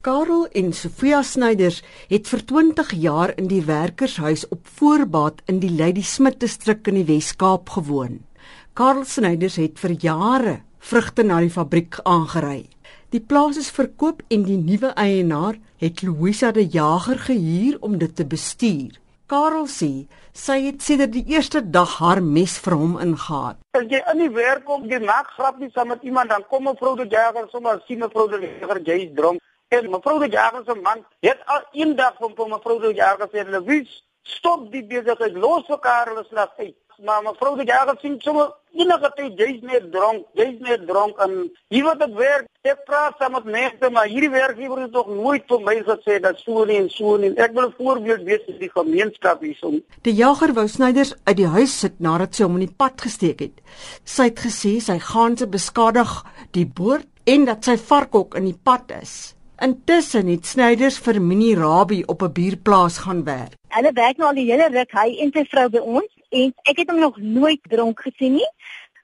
Karel en Sofia Snyders het vir 20 jaar in die werkershuis op Voorbaat in die Lady Smith distrik in die Wes-Kaap gewoon. Karel Snyders het vir jare vrugte na die fabriek aangery. Die plaas is verkoop en die nuwe eienaar het Louisa de Jager gehuur om dit te bestuur. Karel sê sy het sedert die eerste dag haar mes vir hom ingehaat. As jy in die werk kom, jy maak grappies saam met iemand dan kom 'n vrou de Jager sommer sien 'n vrou de Jager jy's dronk. En mevrou de Jager se man het al een dag van mevrou de Jager sê hulle wys stop die besigheid los vir Karel slag uit. Maar mevrou de Jager sê sommer enige tyd jy's net dronk, jy's net dronk en hier wat ek werk, ek praat saam met mense, maar hierdie werkgewer het tog nooit vir my gesê dat so nie en so nie. Ek wil 'n voorbeeld wees vir die gemeenskap hierson. Die jager wou Snyders uit die huis sit nadat sy hom in die pad gesteek het. Sy het gesê sy gaan se beskadig die boord en dat sy varkhok in die pad is. Intussen het Snyders vir Minnie Rabie op 'n bierplaas gaan werk. Hulle werk nou al die hele ruk hy en sy vrou by ons en ek het hom nog nooit dronk gesien nie.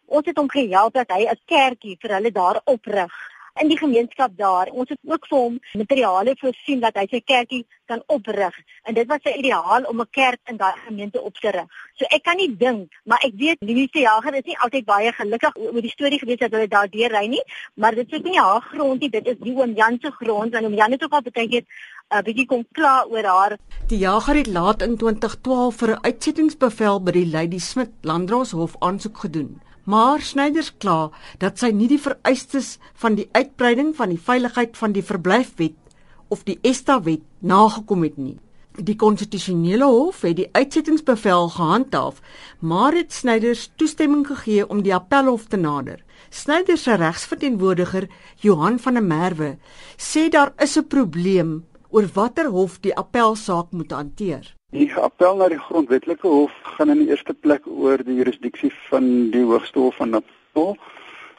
Ons het hom gehelp dat hy 'n kerkie vir hulle daar oprig in die gemeenskap daar. Ons het ook vir hom materiale voorsien dat hy sy kerkie kan oprig. En dit was sy ideaal om 'n kerk in daai gemeente op te rig. So ek kan nie dink, maar ek weet Louise Jager is nie altyd baie gelukkig oor die storie gewees dat hulle daar deur ry nie, maar dit is nie haar grond nie, dit is die oom Jan se grond en oom Jan het ook al baie keer 'n uh, bietjie kom kla oor haar. Die jager het laat in 2012 vir 'n uitsettingsbevel by die Lady Smith Landdroshof aansoek gedoen. Maar Snyders kla dat sy nie die vereistes van die uitbreiding van die veiligheid van die verblyfwet of die ESTA wet nagekom het nie. Die konstitusionele hof het die uitsettingsbevel gehandhaaf, maar het Snyders toestemming gegee om die appelhof te nader. Snyders se regsverteenwoordiger, Johan van der Merwe, sê daar is 'n probleem oor watter hof die appelsaak moet hanteer. Die appel na die grondwetlike hof gaan in die eerste plek oor die jurisdiksie van die Hoogste Hof van Natal,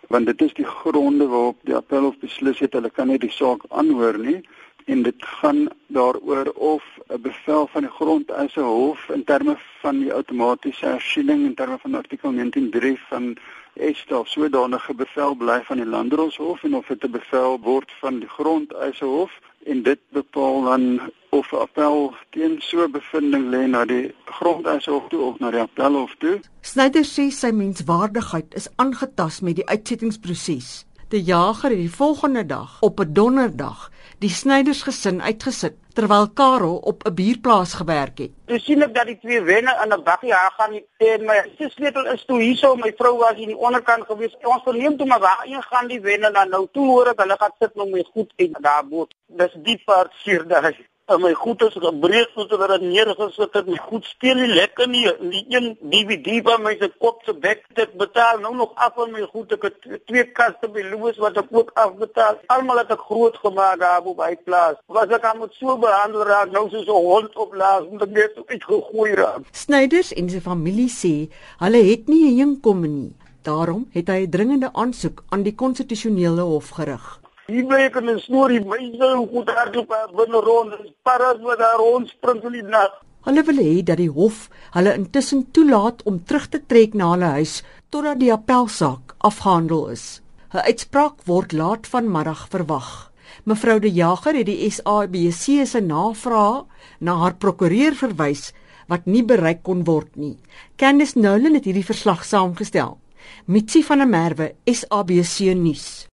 want dit is die gronde waarop die appelhof beslis het hulle kan nie die saak aanhoor nie en dit gaan daaroor of 'n bevel van die grondeise hof in terme van die outomatiese hersiening in terme van artikel 19.3 van ESTA sodanige bevel bly van die landdroshof en of dit 'n bevel word van die grondeise hof en dit bepaal dan of 'n appel teen so 'n bevinding lê na die grondhof toe of na die appelhof toe. Snyder sê sy menswaardigheid is aangetast met die uitsettingsproses. Die jager het die volgende dag op 'n donderdag die Snyders gesin uitgesit terwyl Karel op 'n bierplaas gewerk het. Dis sien ek dat die twee wenne in 'n bakkie haar gaan en my sleutel is toe hierso my vrou was in die onderkant gewees. Ons verneem toe maar waar een gaan die wenne dan nou toe hoor ek hulle gaan sit met my goed en daar boot. Dis die part seer daai en my goed is gebreek wat dit neergesit het. My goed speel nie lekker nie. Die een DVD by my se kop se bek het betaal nou nog af van my goed. Ek het twee kaste by Louis wat ek ook afbetaal. Almal het ek groot gemaak daar op by plaas. Was ek aan moet so behandel raak nou soos 'n hond op laas omdat ek net uitgegooi raak. Snyders en sy familie sê hulle het nie 'n inkom nie. Daarom het hy 'n dringende aansoek aan die konstitusionele hof gerig. Hier bly ek in 'n storie, my sou goed hardloop binne rond, paras wat daar rond spring in die nag. Hulle wil hê dat die hof hulle intussen toelaat om terug te trek na hulle huis totdat die appelsaak afgehandel is. 'n Uitspraak word laat vanmiddag verwag. Mevrou De Jager het die SABC se navraag na haar prokureur verwys wat nie bereik kon word nie. Candice Nolan het hierdie verslag saamgestel. Mitsi van der Merwe, SABC nuus.